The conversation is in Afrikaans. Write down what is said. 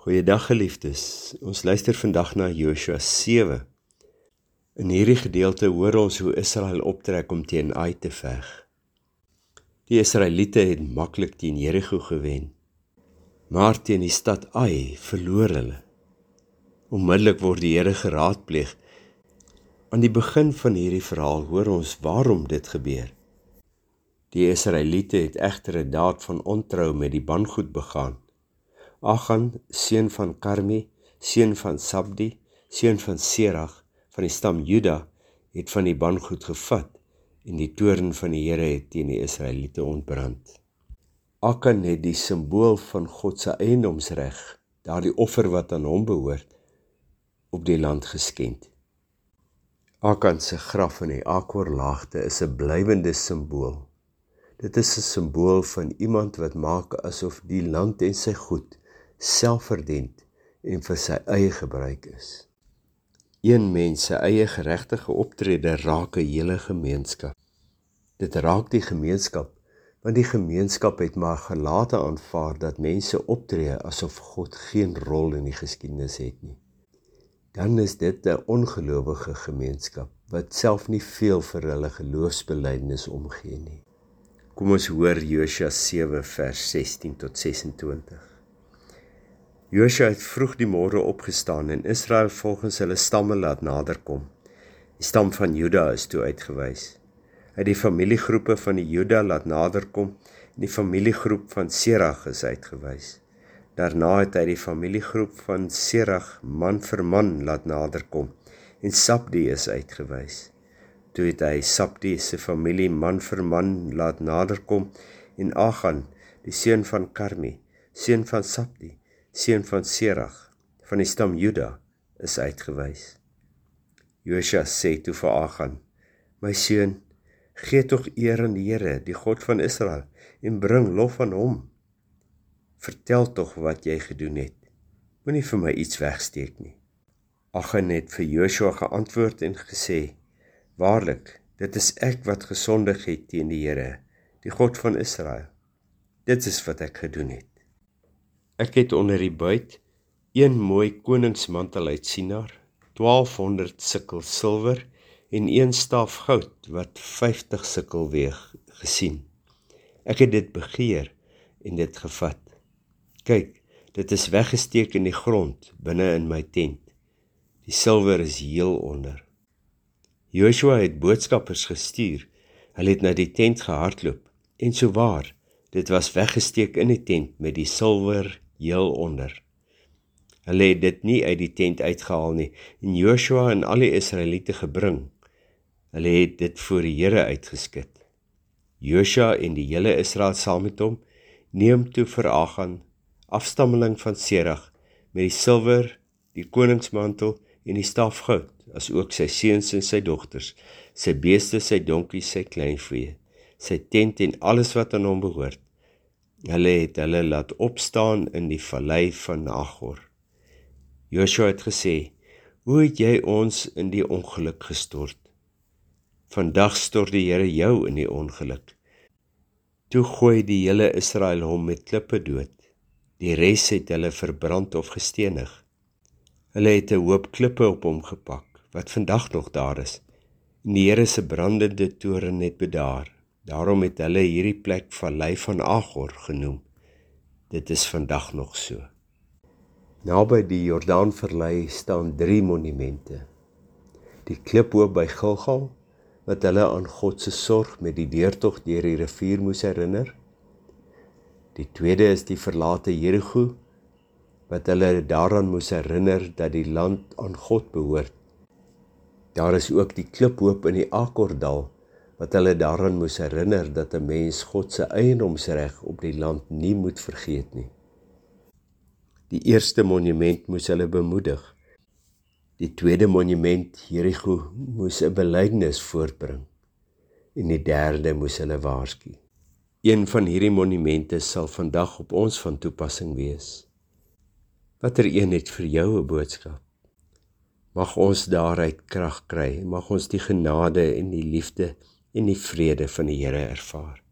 Goeiedag geliefdes. Ons luister vandag na Joshua 7. In hierdie gedeelte hoor ons hoe Israel optrek om teen Ai te veg. Die Israeliete het maklik teen Jerigo gewen, maar teen die stad Ai verloor hulle. Onmiddellik word die Here geraadpleeg. Aan die begin van hierdie verhaal hoor ons waarom dit gebeur. Die Israeliete het egter 'n daad van ontrou met die bangoed begaan. Achan, seun van Karmi, seun van Sabdi, seun van Serag van die stam Juda, het van die bangoed gevat en die toorn van die Here het teen die Israeliete ontbrand. Achan het die simbool van God se eiendomsreg, daardie offer wat aan hom behoort, op die land geskenk. Achan se graf in die Akor-laagte is 'n blywende simbool Dit is 'n simbool van iemand wat maak asof die land en sy goed selfverdient en vir sy eie gebruik is. Een mens se eie geregtige optrede raak 'n hele gemeenskap. Dit raak die gemeenskap want die gemeenskap het maar gelate aanvaar dat mense optree asof God geen rol in die geskiedenis het nie. Dan is dit 'n ongelowige gemeenskap wat self nie veel vir hulle geloofsbelijdenis omgee nie. Kom ons hoor Josua 7 vers 16 tot 26. Josua het vroeg die môre opgestaan en Israel volgens hulle stamme laat naderkom. Die stam van Juda is toe uitgewys. Hy het die familiegroepe van die Juda laat naderkom en die familiegroep van Serag is uitgewys. Daarna het hy die familiegroep van Serag man vir man laat naderkom en Sabdi is uitgewys. Toe het hy Sabdi se familie man vir man laat naderkom en Agan, die seun van Karmi, seun van Sabdi, seun van Serag van die stam Juda, is uitgewys. Josua sê toe vir Agan: "My seun, gee tog eer aan die Here, die God van Israel, en bring lof aan hom. Vertel tog wat jy gedoen het. Moenie vir my iets wegsteek nie." Agan het vir Josua geantwoord en gesê: Waarlik, dit is ek wat gesondig het teen die Here, die God van Israel. Dit is wat ek gedoen het. Ek het onder die buit een mooi koningsmantel uit Sinar, 1200 sikkel silwer en een staf goud wat 50 sikkel weeg gesien. Ek het dit begeer en dit gevat. Kyk, dit is weggesteek in die grond binne in my tent. Die silwer is heel onder. Joshua het boodskappers gestuur. Hulle het na die tent gehardloop en so waar, dit was weggesteek in die tent met die silwer heel onder. Hulle het dit nie uit die tent uitgehaal nie en Joshua en al die Israeliete gebring. Hulle het dit voor die Here uitgeskit. Joshua en die hele Israel saam met hom neem toe vir Agan, afstammeling van Serag, met die silwer, die koningsmantel en die staf goud as ook sy seuns en sy dogters, sy beeste, sy donkies, sy kleinvee, sy tent en alles wat aan hom behoort. Hulle het hulle laat opstaan in die vallei van Nagor. Joshua het gesê: "Hoe het jy ons in die ongeluk gestort? Vandag stort die Here jou in die ongeluk." Toe gooi die hele Israel hom met klippe dood. Die res het hulle verbrand of gestenig. Hulle het 'n hoop klippe op hom gepak wat vandag nog daar is. En die Here se brandende toorn het bedaar. Daarom het hulle hierdie plek Vallei van Agor genoem. Dit is vandag nog so. Naby die Jordaanvallei staan 3 monumente. Die kliphoop by Gilgal wat hulle aan God se sorg met die deurtog deur die rivier moes herinner. Die tweede is die verlate Jerigo wat hulle daaraan moes herinner dat die land aan God behoort. Daar is ook die kliphoop in die Akkordal wat hulle daaraan moes herinner dat 'n mens God se eiendomsreg op die land nie moet vergeet nie. Die eerste monument moes hulle bemoedig. Die tweede monument, Jerigo, moes 'n belydenis voortbring en die derde moes hulle waarsku. Een van hierdie monumente sal vandag op ons van toepassing wees. Watter een het vir jou 'n boodskap? Mag ons daaruit krag kry. Mag ons die genade en die liefde en die vrede van die Here ervaar.